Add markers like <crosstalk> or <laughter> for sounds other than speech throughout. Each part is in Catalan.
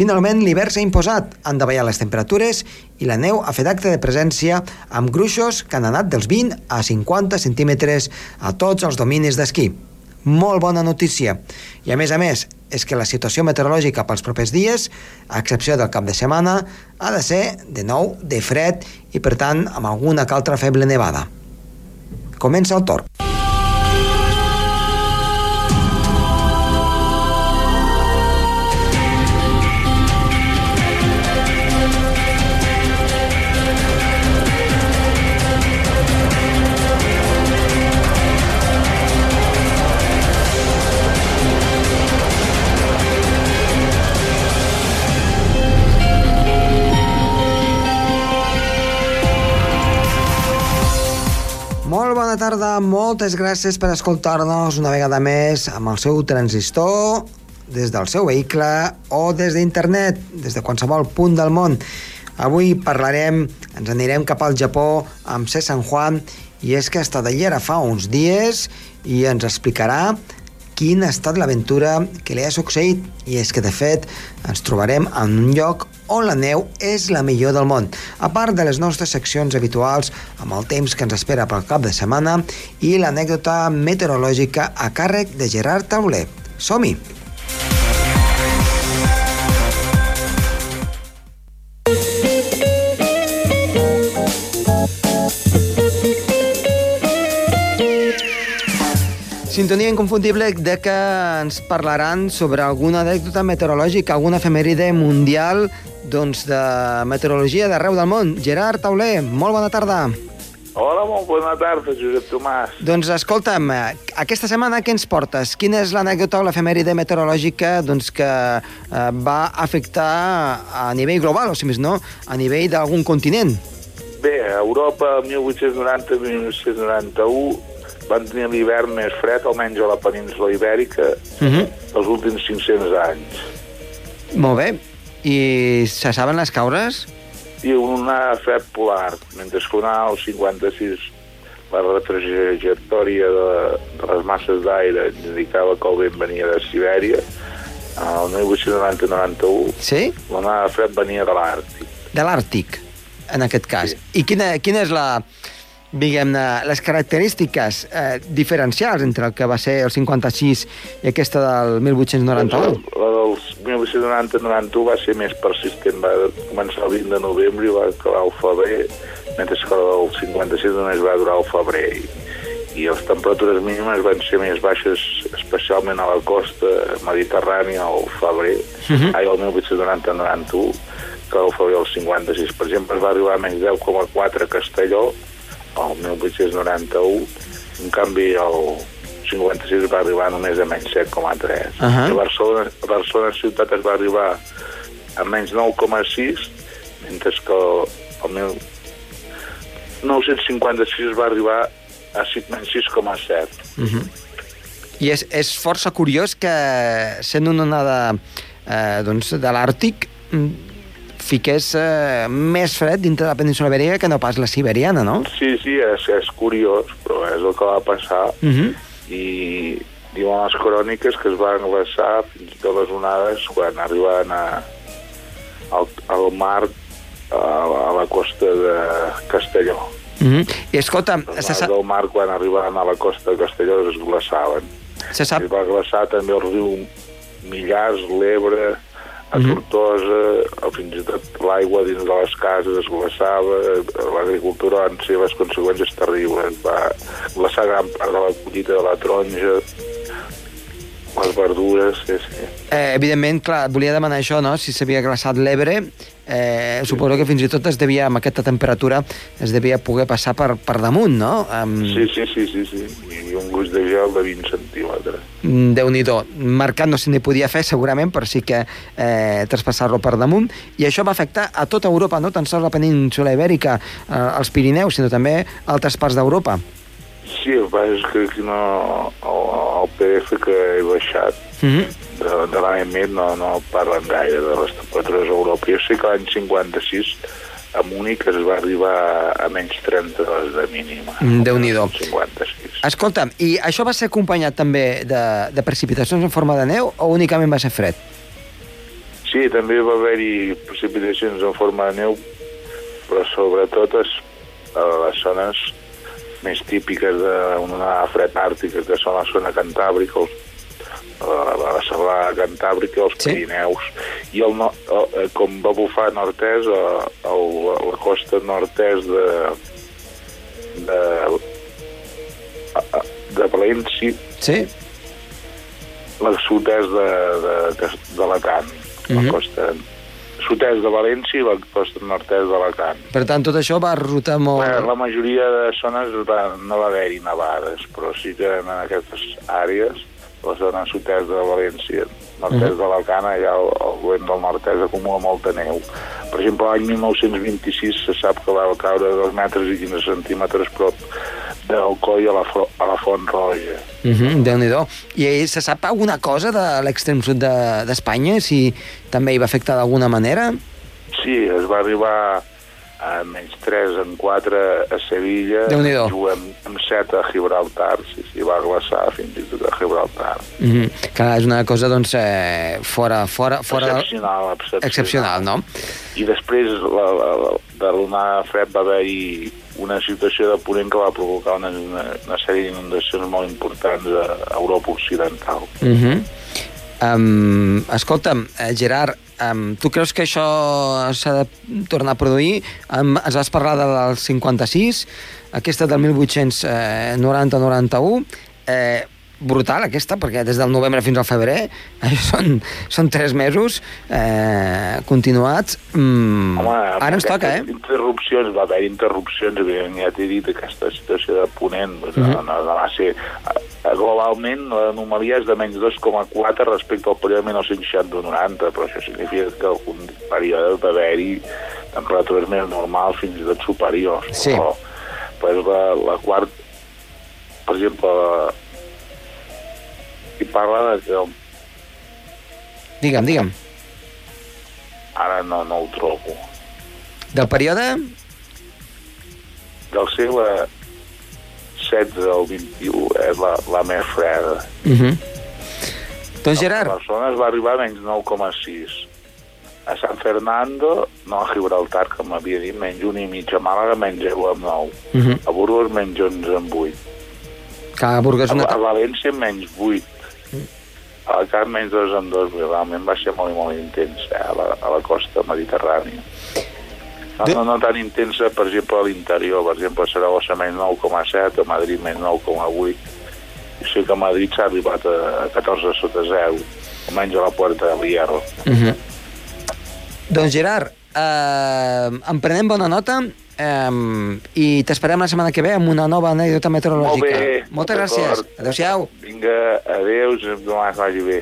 Finalment, l'hivern s'ha imposat, han davallat les temperatures i la neu ha fet acte de presència amb gruixos que han anat dels 20 a 50 centímetres a tots els dominis d'esquí. Molt bona notícia. I a més a més, és que la situació meteorològica pels propers dies, a excepció del cap de setmana, ha de ser, de nou, de fred i, per tant, amb alguna que altra feble nevada. Comença el torn. Bona tarda, moltes gràcies per escoltar-nos una vegada més amb el seu transistor, des del seu vehicle o des d'internet, des de qualsevol punt del món. Avui parlarem, ens anirem cap al Japó amb C. San Juan i és que estat allà fa uns dies i ens explicarà quina ha estat l'aventura que li ha succeït i és que de fet ens trobarem en un lloc on la neu és la millor del món. A part de les nostres seccions habituals amb el temps que ens espera pel cap de setmana i l'anècdota meteorològica a càrrec de Gerard Tauler. Som-hi! Sintonia inconfundible de que ens parlaran sobre alguna anècdota meteorològica, alguna efemèride mundial doncs, de meteorologia d'arreu del món. Gerard Tauler, molt bona tarda. Hola, molt bona tarda, Josep Tomàs. Doncs escolta'm, aquesta setmana què ens portes? Quina és l'anècdota o l'efemèride meteorològica doncs, que eh, va afectar a nivell global, o si més no, a nivell d'algun continent? Bé, a Europa, 1890-1991, van tenir l'hivern més fred, almenys a la península ibèrica, uh Mhm. -huh. els últims 500 anys. Molt bé. I se saben les causes? I una fred polar, mentre que una al 56 la retrajectòria de, de les masses d'aire indicava que el vent venia de Sibèria, el 1890-91 Sí? l'onada de fred venia de l'Àrtic. De l'Àrtic, en aquest cas. Sí. I quina, quina és la diguem-ne, les característiques eh, diferencials entre el que va ser el 56 i aquesta del 1891? Doncs La dels 1890-91 va ser més persistent, va començar el 20 de novembre i va acabar al febrer, mentre que la del 56 només va durar al febrer. I, i les temperatures mínimes van ser més baixes, especialment a la costa mediterrània al febrer, uh -huh. ai, el 1890-91, que al febrer del 56. Per exemple, es va arribar a menys 10,4 a Castelló, el 1891, en canvi el 56 va arribar només a menys 7,3. Ahà. A Barcelona, a Barcelona ciutat es va arribar a menys 9,6, mentre que el, el 1956 va arribar a 6, menys 6,7. I és, és força curiós que, sent una onada eh, doncs, de l'Àrtic, fiqués eh, més fred dintre de la península ibèrica que no pas la siberiana, no? Sí, sí, és, és curiós, però és el que va passar. Uh -huh. i diuen les cròniques que es van glaçar fins i tot les onades quan arribaven a, al, al mar a, a la costa de Castelló. Uh -huh. I escolta, Les se, onades sa del mar quan arribaven a la costa de Castelló es glaçaven. se sap... Es va glaçar també el riu Millars, l'Ebre, a Tortosa, o fins i tot l'aigua dins de les cases es glaçava, l'agricultura van ser les conseqüències terribles, va glaçar gran part de la collita de la taronja, les verdures, sí, sí. Eh, evidentment, clar, et volia demanar això, no? Si s'havia glaçat l'Ebre, eh, suposo que fins i tot es devia, amb aquesta temperatura, es devia poder passar per, per damunt, no? Um, Sí, sí, sí, sí, sí. I un gruix de gel de 20 centímetres. Déu-n'hi-do. Marcat no se n'hi podia fer, segurament, per sí que eh, traspassar-lo per damunt. I això va afectar a tota Europa, no tan sols la península ibèrica, eh, els Pirineus, sinó també altres parts d'Europa. Sí, el que és que aquí no, el, el PDF que he baixat Mm -hmm. de, de l'AMET no, no parlen gaire de les temperatures a Europa. Jo sé que l'any 56 a Múnich es va arribar a menys 30 hores de mínima. Mm, Déu-n'hi-do. 56. Escolta'm, i això va ser acompanyat també de, de precipitacions en forma de neu o únicament va ser fred? Sí, també va haver-hi precipitacions en forma de neu, però sobretot es, a les zones més típiques d'una fred àrtica, que són la zona cantàbrica, els, la, la serralada cantàbrica, els Sí. Pirineus, i el, el, com va bufar nord-est, a, a, la costa nord-est de, de, de València, Sí? la sud-est de, de, de, d'Alacant, la Mhm. costa sud-est de València i la costa nord-est d'Alacant. Per tant, tot això va rotar molt... La, la majoria de zones va, no va haver-hi nevades, però sí que en aquestes àrees, la zona sud-est de València, nord-est Mhm. d'Alacant, allà el, el vent del nord-est acumula molta neu. Per exemple, l'any 1926 se sap que va caure 2 metres i 15 centímetres prop d'Alcoi a, la, a la Font Roja. Uh -huh, Déu-n'hi-do. I se sap alguna cosa de l'extrem sud de- d'Espanya? De, si també hi va afectar d'alguna manera? Sí, es va arribar a menys 3 en 4 a Sevilla, Déu-n'hi-do. juguem amb 7 a Gibraltar, sí, sí, va glaçar fins i tot a Gibraltar. Uh -huh. Que és una cosa, doncs, eh, fora... fora, fora excepcional, excepcional. excepcional, no? I després la, la, la, de l'onada fred va haver-hi una situació de ponent que va provocar una, una, una sèrie d'inundacions molt importants a Europa Occidental. Uh -huh. um, escolta'm, eh, Gerard, um, tu creus que això s'ha de tornar a produir? Um, ens vas parlar de del 56, aquesta del 1890-91, eh, brutal aquesta, perquè des del novembre fins al febrer eh, <laughs> són, són tres mesos eh, continuats. Mm, ara ens toca, eh? Interrupcions, va haver interrupcions, evidentment, ja t'he dit, aquesta situació de ponent, doncs, Mhm. no, no, no va ser... eh, Globalment, l'anomalia és de menys 2,4 respecte al període 1960-90, però això significa que algun període va haver-hi temperatures més normals, fins i tot superiors. Sí. Però, però la, la quarta, per exemple, la, i parla de que Digue'm, digue'm. ara no, no ho trobo. Del període? del segle 16 al 21 és la, la més freda. Uh -huh. Doncs, A Gerard, Barcelona es va arribar a menys 9,6. A San Fernando, no a Gibraltar, que m'havia dit, menys 1 i mig. A Màlaga, menys 10 amb 9. uh -huh. A Burgos, menys 11 amb 8. que a Burgos A, una... a València, menys 8. A la Camp, menys 2 amb 2. Realment va ser molt, i molt intens eh, a, la, a la costa mediterrània. No, De- no, no tan intensa, per exemple, a l'interior. Per exemple, a Saragossa menys 9,7, a Madrid menys 9,8. I sé que a Madrid s'ha arribat a 14 sota 0, almenys a la Puerta del Hierro. Uh -huh. Doncs, Gerard, eh, en prenem bona nota eh, i t'esperem la setmana que ve amb una nova anècdota meteorològica. Molt bé. Moltes gràcies. Adéu-siau. Vinga, adéus, demà que vagi bé.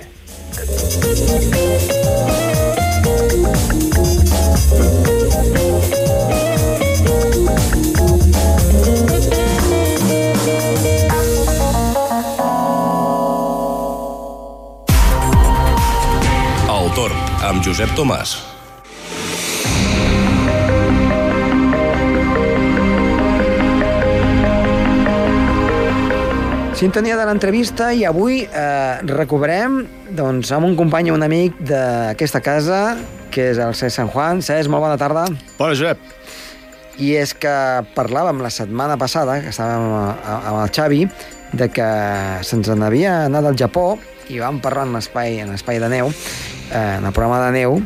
El torn, amb Josep Tomàs. Sintonia de l'entrevista i avui eh, recuperem doncs, amb un company i un amic d'aquesta casa, que és el Cesc San Juan. Cesc, molt bona tarda. Bona, Josep. I és que parlàvem la setmana passada, que estàvem amb el Xavi, de que se'ns n'havia anat al Japó i vam parlar en l'espai en l'espai de neu, eh, en el programa de neu,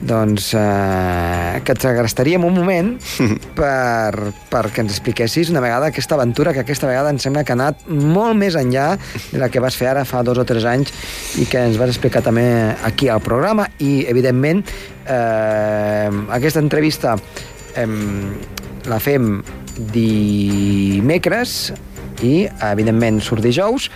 doncs eh, que et segrestaríem un moment <laughs> per, perquè ens expliquessis una vegada aquesta aventura que aquesta vegada em sembla que ha anat molt més enllà de la que vas fer ara fa dos o tres anys i que ens vas explicar també aquí al programa. I evidentment eh, aquesta entrevista eh, la fem dimecres i evidentment surt dijous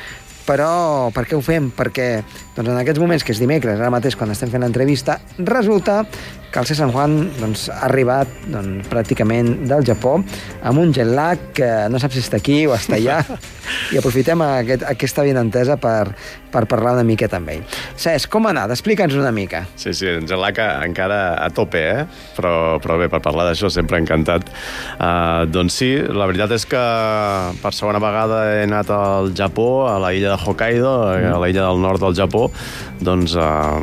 però per què ho fem? Perquè doncs, en aquests moments, que és dimecres, ara mateix quan estem fent l'entrevista, resulta que el C. San Juan doncs, ha arribat doncs, pràcticament del Japó amb un jet lag que no sap si està aquí o està allà <laughs> i aprofitem aquest, aquesta benentesa per, per parlar una miqueta amb ell. Cesc, com ha anat? Explica'ns una mica. Sí, sí, en Gelaca encara a tope, eh? Però, però bé, per parlar d'això sempre encantat. Uh, doncs sí, la veritat és que per segona vegada he anat al Japó, a la illa de Hokkaido, mm. a la illa del nord del Japó, doncs uh,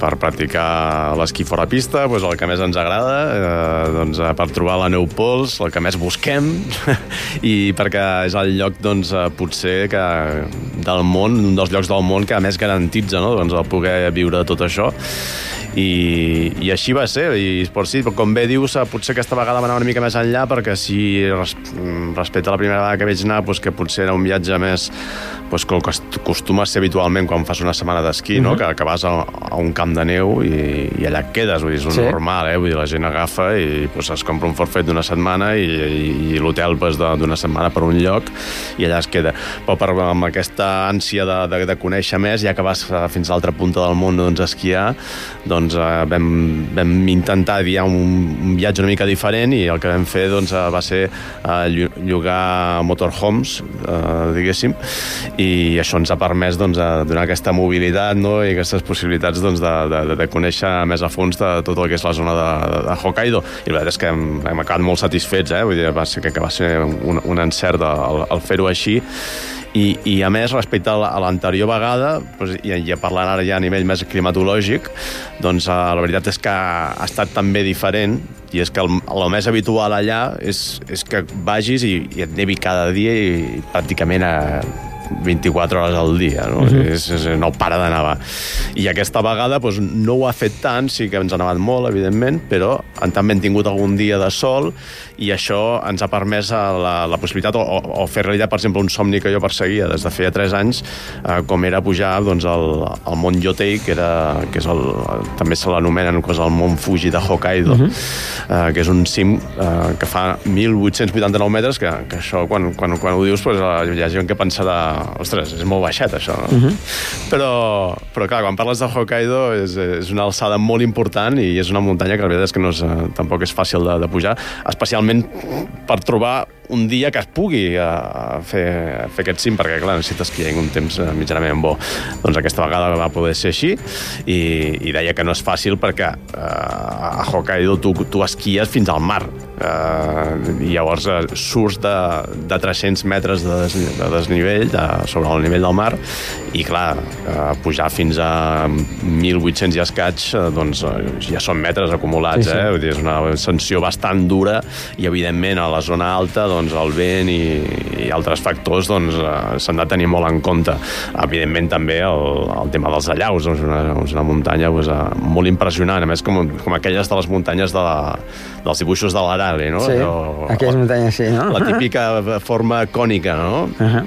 per practicar l'esquí fora pista, doncs el que més ens agrada, eh, doncs, eh, per trobar la neu pols, el que més busquem, <laughs> i perquè és el lloc, doncs, eh, potser que del món, un dels llocs del món que més garantitza no? doncs, el poder viure tot això i, i així va ser i per sí, com bé dius, potser aquesta vegada va anar una mica més enllà perquè si res, respecte a la primera vegada que vaig anar doncs que potser era un viatge més doncs, com acostuma a ser habitualment quan fas una setmana d'esquí, uh -huh. no? Mhm. que, que vas a, a un camp de neu i, i allà et quedes, vull dir, és un sí. normal, eh? vull dir, la gent agafa i doncs, es compra un forfet d'una setmana i, i, i l'hotel pues, d'una setmana per un lloc i allà es queda. Però per, amb aquesta ànsia de, de, de conèixer més, ja que vas fins a l'altra punta del món doncs, a esquiar, doncs eh, vam, vam intentar dir un, un viatge una mica diferent i el que vam fer doncs, eh, va ser eh, llogar motorhomes, diguéssim, i això ens ha permès doncs, donar aquesta mobilitat no? i aquestes possibilitats doncs, de, de, de conèixer més a fons de tot el que és la zona de, de, Hokkaido. I la veritat és que hem, hem acabat molt satisfets, eh? Vull dir, va ser, que va ser un, un encert el, el fer-ho així i, i a més, respecte a l'anterior vegada, doncs, i, i parlant ara ja a nivell més climatològic, doncs eh, la veritat és que ha estat també diferent i és que el, el més habitual allà és, és que vagis i, i et nevi cada dia i pràcticament a 24 hores al dia, no? Uh -huh. és, és, no para de nevar. I aquesta vegada doncs, no ho ha fet tant, sí que ens ha nevat molt, evidentment, però també hem tingut algun dia de sol i això ens ha permès la, la possibilitat o, o fer realitat, per exemple, un somni que jo perseguia des de feia 3 anys, eh, com era pujar doncs, al, al Mont Yotei, que, era, que és el, també se l'anomenen com el Mont Fuji de Hokkaido, uh -huh. eh, que és un cim eh, que fa 1.889 metres, que, que això, quan, quan, quan ho dius, doncs, hi ha gent que pensarà ostres, és molt baixet això, no? Uh mhm. -huh. però, però clar, quan parles de Hokkaido és, és una alçada molt important i és una muntanya que la veritat és que no és, eh, tampoc és fàcil de, de pujar, especialment per trobar un dia que es pugui a, fer, a fer aquest cim, perquè clar, necessites que hi hagi un temps eh, mitjanament bo. Doncs aquesta vegada va poder ser així i, i deia que no és fàcil perquè eh, a Hokkaido tu, tu esquies fins al mar eh, llavors eh, surts de, de 300 metres de, des, de desnivell de, sobre el nivell del mar i clar, eh, pujar fins a 1.800 i escaig eh, doncs eh, ja són metres acumulats sí, sí. eh? Vull dir, és una ascensió bastant dura i evidentment a la zona alta doncs, el vent i, i altres factors doncs, eh, s'han de tenir molt en compte evidentment també el, el tema dels allaus doncs una, és una muntanya doncs, molt impressionant a més com, com aquelles de les muntanyes de la, dels dibuixos de l'Arale, no? Sí, o, aquelles muntanyes sí, no? La <laughs> típica forma cònica, no? Uh -huh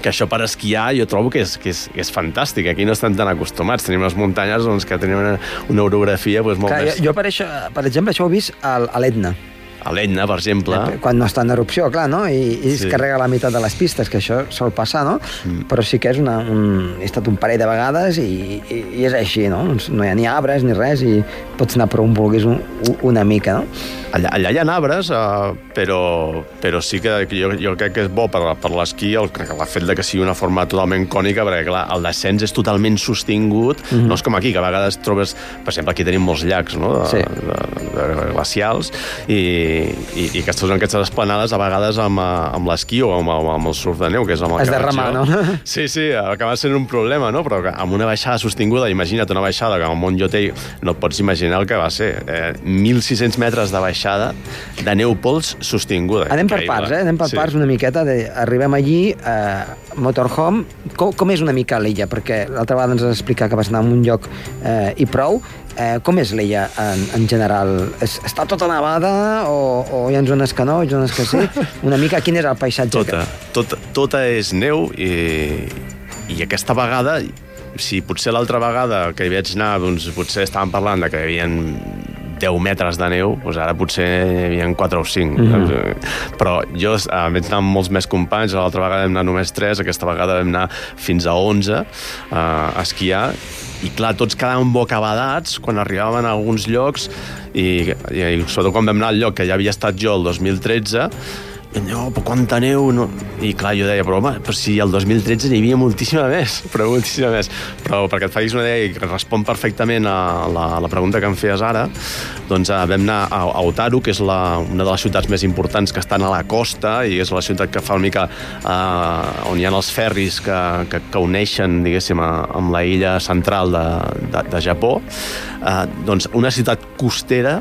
que això per esquiar jo trobo que és, que és, que és fantàstic. Aquí no estan tan acostumats. Tenim les muntanyes doncs, que tenen una, una orografia doncs, molt Clar, més... Jo, jo per, això, per exemple, això ho he vist a l'Etna a l'Etna, per exemple. Quan no està en erupció, clar, no? I, i es sí. carrega la meitat de les pistes, que això sol passar, no? Mm. Però sí que és una, un, he estat un parell de vegades i, i, i és així, no? Doncs no hi ha ni arbres ni res i pots anar per on vulguis un, una mica, no? Allà, allà hi ha arbres, uh, però, però sí que jo, jo crec que és bo per, per l'esquí el, el fet de que sigui una forma totalment cònica, perquè clar, el descens és totalment sostingut, mm -hmm. no és com aquí, que a vegades trobes, per exemple, aquí tenim molts llacs no? de, sí. de, de, de glacials, i, i, i aquestes són aquestes esplanades a vegades amb, eh, amb l'esquí o amb, amb, amb el surf de neu, que és amb el Has de remar, no? <laughs> Sí, sí, acaba sent un problema, no? Però amb una baixada sostinguda, imagina't una baixada que amb Mont Llotell no et pots imaginar el que va ser. Eh, 1.600 metres de baixada de neu pols sostinguda. Anem per parts, eh? Anem per sí. parts una miqueta. De... Arribem allí, eh, Motorhome. Com, com és una mica l'illa? Perquè l'altra vegada ens has explicat que vas anar a un lloc eh, i prou. Eh, com és l'illa en, en general? Es, està tota nevada o, o hi ha zones que no, zones que sí? <laughs> Una mica, quin és el paisatge? Tota, que... tota, tota és neu i, i aquesta vegada si potser l'altra vegada que hi vaig anar, doncs potser estàvem parlant de que hi havia 10 metres de neu, doncs ara potser hi havia 4 o 5. Mm -hmm. Però jo eh, vaig anar amb molts més companys, l'altra vegada vam anar només 3, aquesta vegada vam anar fins a 11 eh, a esquiar, i clar, tots quedàvem bocabadats quan arribaven a alguns llocs i, i, i sobretot quan vam anar al lloc que ja havia estat jo el 2013 no, però quanta neu... No. I clar, jo deia, però home, però si el 2013 n'hi havia moltíssima més, <laughs> però moltíssima més. Però perquè et facis una idea i que respon perfectament a la, a la pregunta que em feies ara, doncs eh, vam anar a, a Otaru, que és la, una de les ciutats més importants que estan a la costa i és la ciutat que fa una mica eh, on hi ha els ferris que, que, que uneixen, diguéssim, a, amb la illa central de, de, de Japó. Eh, doncs una ciutat costera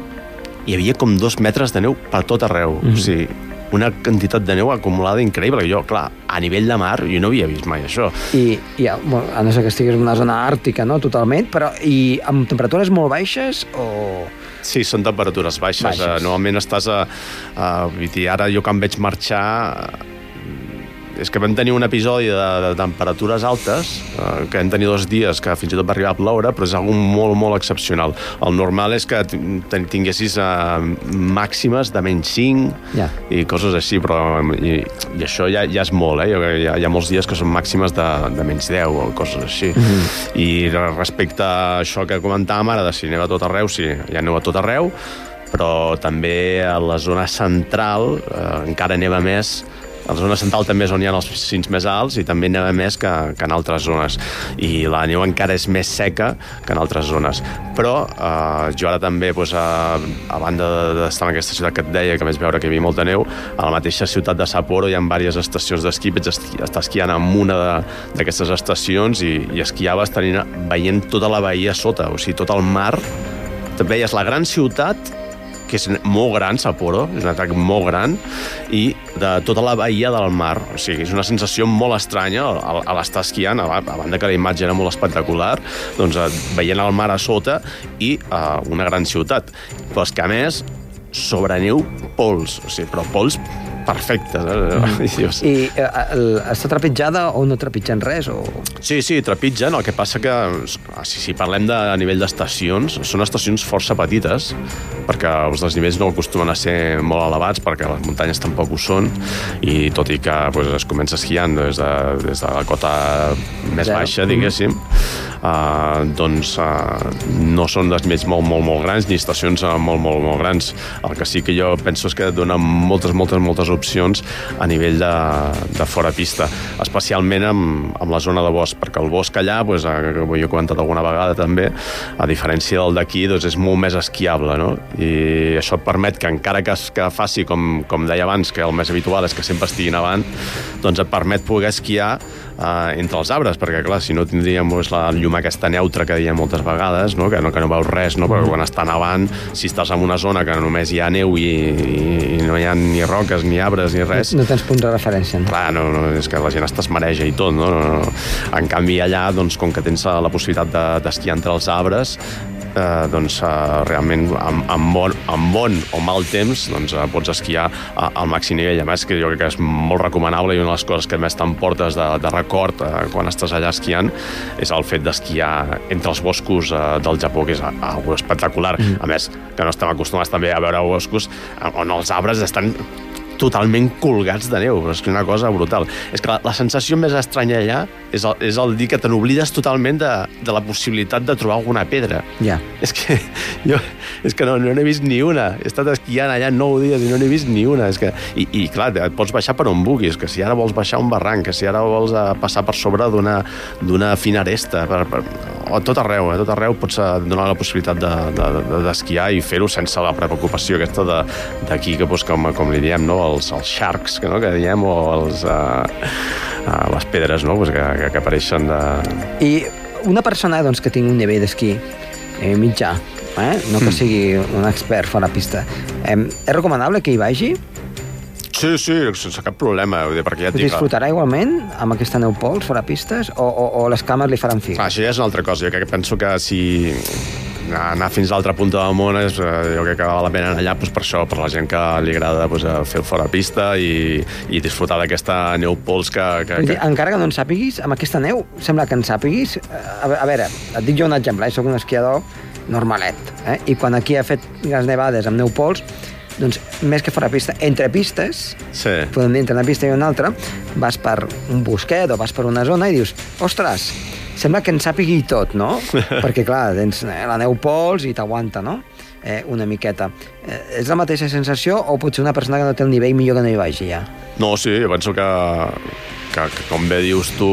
hi havia com dos metres de neu per tot arreu. Mm -hmm. O sigui, una quantitat de neu acumulada increïble. Jo, clar, a nivell de mar, jo no havia vist mai això. I, i bueno, a no ser que estigués en una zona àrtica, no?, totalment, però i amb temperatures molt baixes o... Sí, són temperatures baixes. baixes. Uh, normalment estàs a... a vull dir, ara jo em veig marxar és que vam tenir un episodi de, de temperatures altes, eh, que vam tenir dos dies que fins i tot va arribar a ploure, però és algo molt, molt excepcional. El normal és que tinguessis eh, màximes de menys 5 yeah. i coses així, però i, i això ja, ja és molt, eh? Hi ha, hi ha molts dies que són màximes de, de menys 10 o coses així. Mm -hmm. I respecte a això que comentàvem ara, de si neva tot arreu, sí, hi ha neu a tot arreu, però també a la zona central eh, encara neva més a la zona central també és on hi ha els cims més alts i també neva més que, que en altres zones. I la neu encara és més seca que en altres zones. Però eh, jo ara també, doncs, a, a banda d'estar en aquesta ciutat que et deia, que més veure que hi havia molta neu, a la mateixa ciutat de Sapporo hi ha diverses estacions d'esquí, vaig estar esquiant en una d'aquestes estacions i, i esquiaves tenint, veient tota la bahia sota, o sigui, tot el mar. Veies la gran ciutat que és molt gran, Sapporo, és un atac molt gran, i de tota la bahia del mar. O sigui, és una sensació molt estranya a, a l'estar esquiant, a, a banda que la imatge era molt espectacular, doncs eh, veient el mar a sota i uh, una gran ciutat. Però és que, a més, sobre neu pols, o sigui, però pols perfectes. Eh? Mm. <laughs> I eh, el, està trepitjada o no trepitgen res? O... Sí, sí, trepitgen. El que passa que, ah, si, si parlem de a nivell d'estacions, són estacions força petites, perquè els desnivells no acostumen a ser molt elevats, perquè les muntanyes tampoc ho són, i tot i que pues, es comença esquiant des de, des de la cota més Zero. baixa, diguéssim, uh, doncs uh, no són desnivells molt, molt, molt grans, ni estacions molt, molt, molt grans. El que sí que jo penso és que donen moltes, moltes, moltes opcions a nivell de, de fora pista, especialment amb, amb la zona de bosc, perquè el bosc allà, doncs, com jo he comentat alguna vegada també, a diferència del d'aquí, doncs és molt més esquiable, no? I això et permet que encara que, que faci, com, com deia abans, que el més habitual és que sempre estigui nevant, doncs et permet poder esquiar eh, entre els arbres, perquè clar, si no tindríem doncs, la llum aquesta neutra que diem moltes vegades, no? Que, no, que no veus res, no? perquè quan està nevant, si estàs en una zona que només hi ha neu i, i, i no hi ha ni roques, ni arbres, ni res... No tens punts de referència, no? Clar, no, no, és que la gent es mareja i tot, no? no, no. En canvi, allà, doncs, com que tens la possibilitat d'esquiar de, entre els arbres, eh, doncs, eh, realment amb, amb, bon, amb bon o mal temps doncs, eh, pots esquiar al màxim nivell. A més, que jo crec que és molt recomanable i una de les coses que més t'emportes de, de record eh, quan estàs allà esquiant és el fet d'esquiar entre els boscos eh, del Japó, que és algo espectacular. Mm. A més, que no estem acostumats també a veure boscos on els arbres estan totalment colgats de neu. És una cosa brutal. És que la, la sensació més estranya allà és el, és el dir que te n'oblides totalment de, de la possibilitat de trobar alguna pedra. Ja. És que <laughs> jo és que no n'he no vist ni una. He estat esquiant allà nou dies i no n'he vist ni una. És que, i, I clar, et pots baixar per on vulguis, que si ara vols baixar un barranc, que si ara vols uh, passar per sobre d'una fina aresta, per, per, o tot arreu, eh? tot arreu pots uh, donar la possibilitat d'esquiar de, de, i fer-ho sense la preocupació aquesta d'aquí, que pues, com, com li diem, no? Els, els sharks, que, no? que diem, o els... Uh, a les pedres no? pues que, que, que apareixen de... I una persona doncs, que tingui un nivell d'esquí eh, mitjà, eh? no que mm. sigui un expert fora pista, eh, és recomanable que hi vagi? Sí, sí, sense cap problema. Perquè ja Disfrutarà igualment amb aquesta neu pols fora pistes o, o, o les cames li faran fi? Ah, això ja és una altra cosa. Jo crec que penso que si anar fins a l'altra punta del món és, eh, jo crec que val la pena anar allà doncs, per això, per la gent que li agrada doncs, fer el fora pista i, i disfrutar d'aquesta neu pols que, que, que... Encara que no en sàpiguis, amb aquesta neu, sembla que en sàpiguis... Eh, a, a veure, et dic jo un exemple, eh? soc un esquiador normalet, eh? i quan aquí ha fet les nevades amb neu pols, doncs més que fora pista, entre pistes, sí. podem dir entre una pista i una altra, vas per un bosquet o vas per una zona i dius, ostres, sembla que en sàpigui tot, no? <laughs> Perquè, clar, tens eh, la neu pols i t'aguanta, no? eh, una miqueta. Eh, és la mateixa sensació o potser una persona que no té el nivell millor que no hi vagi ja? No, sí, penso que, que, que com bé dius tu,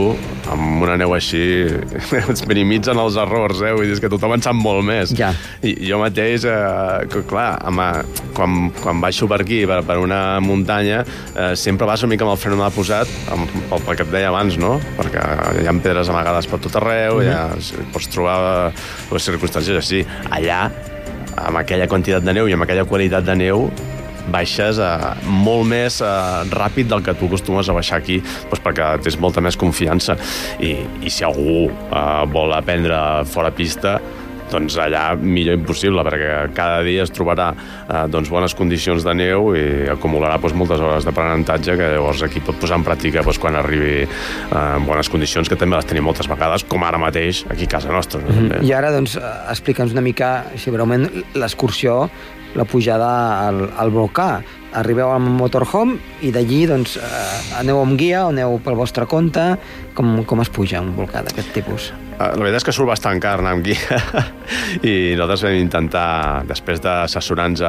amb una neu així <laughs> es minimitzen els errors, eh? Vull dir, que tothom en sap molt més. Ja. I jo mateix, eh, que, clar, home, quan, quan baixo per aquí, per, per una muntanya, eh, sempre vas una mica amb el fre mà posat, amb, pel, pel que et deia abans, no? Perquè hi ha pedres amagades per tot arreu, mm -hmm. ja pots trobar les circumstàncies així. Allà, amb aquella quantitat de neu i amb aquella qualitat de neu, baixes eh, molt més eh, ràpid del que tu acostumes a baixar aquí doncs perquè tens molta més confiança i, i si algú eh, vol aprendre fora pista doncs allà millor impossible, perquè cada dia es trobarà eh, doncs bones condicions de neu i acumularà doncs, moltes hores d'aprenentatge que llavors aquí pot posar en pràctica doncs, quan arribi eh, en bones condicions, que també les tenim moltes vegades, com ara mateix aquí a casa nostra. No? Mm -hmm. I ara, doncs, eh, explica'ns una mica, així breument, l'excursió la pujada al, al volcà. Arribeu al motorhome i d'allí doncs, eh, aneu amb guia o aneu pel vostre compte? Com, com es puja un volcà d'aquest tipus? Uh, la veritat és que surt bastant car anar amb guia <laughs> i nosaltres vam intentar, després d'assessorar-nos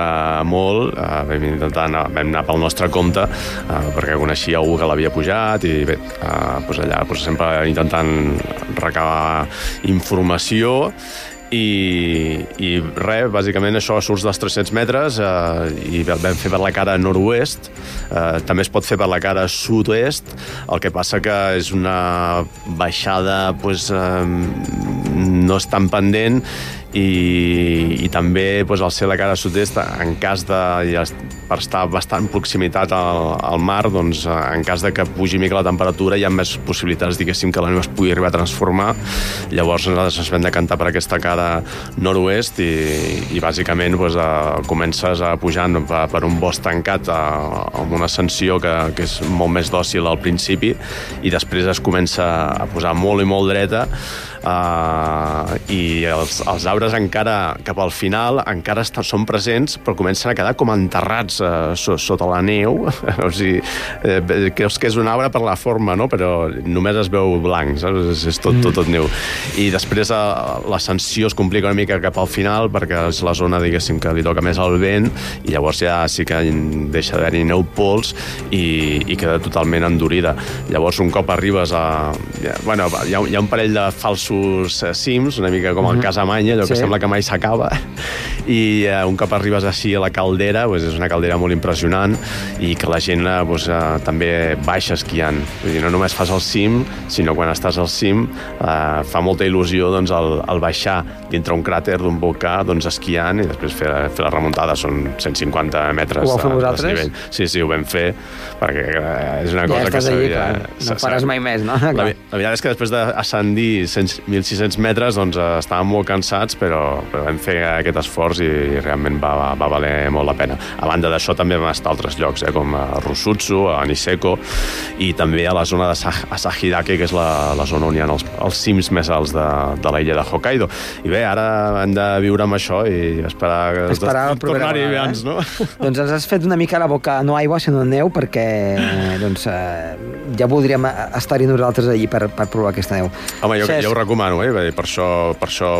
molt, uh, vam intentar anar, vam anar pel nostre compte uh, perquè coneixia algú que l'havia pujat i bé, uh, doncs allà doncs sempre intentant recabar informació i, i res, bàsicament això surts dels 300 metres eh, i vam fer per la cara nord-oest eh, també es pot fer per la cara sud-oest el que passa que és una baixada pues, eh, no és tan pendent i, i també pues, al ser la cara sud-est en cas de ja, per estar bastant proximitat al, al mar doncs en cas de que pugi mica la temperatura hi ha més possibilitats diguéssim que la neu es pugui arribar a transformar. Llavors nosaltres ens vam decantar per aquesta cara nord-oest i, i bàsicament pues, a, comences a pujar per, per un bosc tancat a, amb una ascensió que, que és molt més dòcil al principi i després es comença a posar molt i molt dreta uh, i els, els arbres encara cap al final encara estan, són presents però comencen a quedar com enterrats uh, so, sota la neu <laughs> o sigui, eh, creus que és un arbre per la forma no? però només es veu blanc saps? És, és tot, tot, tot neu i després uh, l'ascensió es complica una mica cap al final perquè és la zona diguéssim que li toca més al vent i llavors ja sí que deixa d'haver-hi neu pols i, i queda totalment endurida llavors un cop arribes a... Ja, bueno, hi ha, hi ha un parell de falsos cims, una mica com el mm -hmm. Casamanya, allò sí. que sembla que mai s'acaba, <laughs> i eh, un cop arribes així a la caldera, doncs és una caldera molt impressionant i que la gent doncs, eh, també baixa esquiant. Vull dir, no només fas el cim, sinó quan estàs al cim eh, fa molta il·lusió doncs, el, el baixar dintre un cràter d'un volcà doncs, esquiant i després fer, fer la remuntada. Són 150 metres ho vosaltres? de nivell. Sí, sí, ho vam fer perquè eh, és una ja cosa que s'havia... No faràs mai més, no? La, la veritat és que després d'ascendir 1.600 metres doncs, eh, estàvem molt cansats, però, però vam fer aquest esforç i, i realment va, va, va valer molt la pena. A banda d'això també vam estar a altres llocs, eh, com a Rusutsu, a Niseko, i també a la zona de Asahidake, que és la, la zona on hi ha els, els cims més alts de, de la illa de Hokkaido. I bé, ara hem de viure amb això i esperar, esperar tornar-hi eh? abans, no? <laughs> doncs ens has fet una mica la boca, no aigua, sinó neu, perquè doncs, eh, ja voldríem estar-hi nosaltres allí per, per provar aquesta neu. Home, jo, jo ho recomano, eh? Per això, per això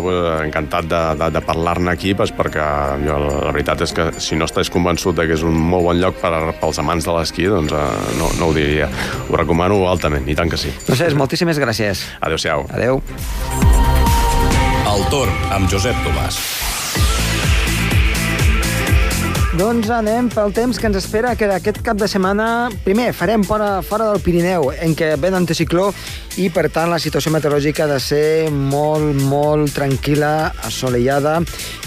encantat de, de, de parlar-ne aquí, pues, perquè jo, la veritat és que si no estàs convençut de que és un molt bon lloc per, pels amants de l'esquí, doncs eh, no, no ho diria. Ho recomano altament, i tant que sí. No sé, moltíssimes gràcies. Adéu-siau. Adéu. El torn amb Josep Tomàs. Doncs anem pel temps que ens espera que aquest cap de setmana, primer, farem fora, fora del Pirineu, en què ve d'anticicló i, per tant, la situació meteorològica ha de ser molt, molt tranquil·la, assolellada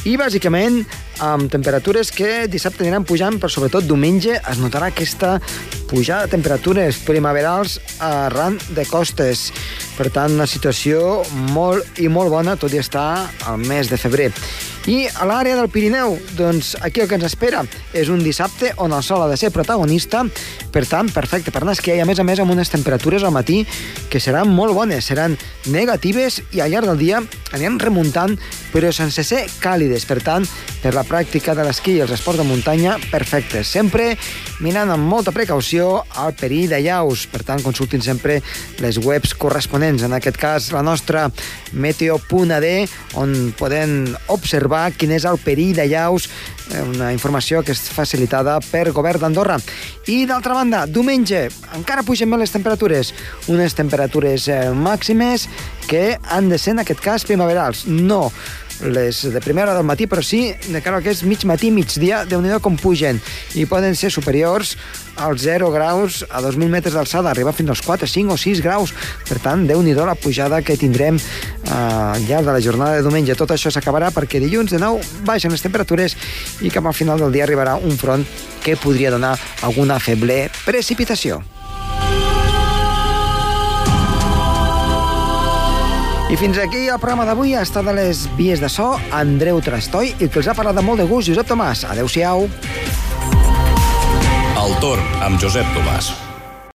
i, bàsicament, amb temperatures que dissabte aniran pujant, però sobretot diumenge es notarà aquesta pujada de temperatures primaverals arran de costes. Per tant, una situació molt i molt bona, tot i estar al mes de febrer. I a l'àrea del Pirineu, doncs aquí el que ens espera és un dissabte on el sol ha de ser protagonista, per tant, perfecte per anar a esquiar i a més a més amb unes temperatures al matí que seran molt bones, seran negatives i al llarg del dia aniran remuntant però sense ser càlides, per tant, per la pràctica de l'esquí i els esports de muntanya, perfectes. Sempre mirant amb molta precaució el perill de llaus, per tant, consultin sempre les webs corresponents, en aquest cas la nostra meteo.ad, on poden observar comprovar quin és el perill de llaus, eh, una informació que és facilitada per govern d'Andorra. I d'altra banda, diumenge encara pugen més les temperatures, unes temperatures eh, màximes que han de ser en aquest cas primaverals. No les de primera hora del matí, però sí de cara al que és mig matí, migdia, de nhi com pugen. I poden ser superiors als 0 graus a 2.000 metres d'alçada, arribar fins als 4, 5 o 6 graus. Per tant, déu nhi la pujada que tindrem eh, al llarg de la jornada de diumenge. Tot això s'acabarà perquè dilluns de nou baixen les temperatures i cap al final del dia arribarà un front que podria donar alguna feble precipitació. I fins aquí el programa d'avui ha estat de les vies de so Andreu Trastoi i que els ha parlat de molt de gust Josep Tomàs. Adéu-siau. El torn amb Josep Tomàs.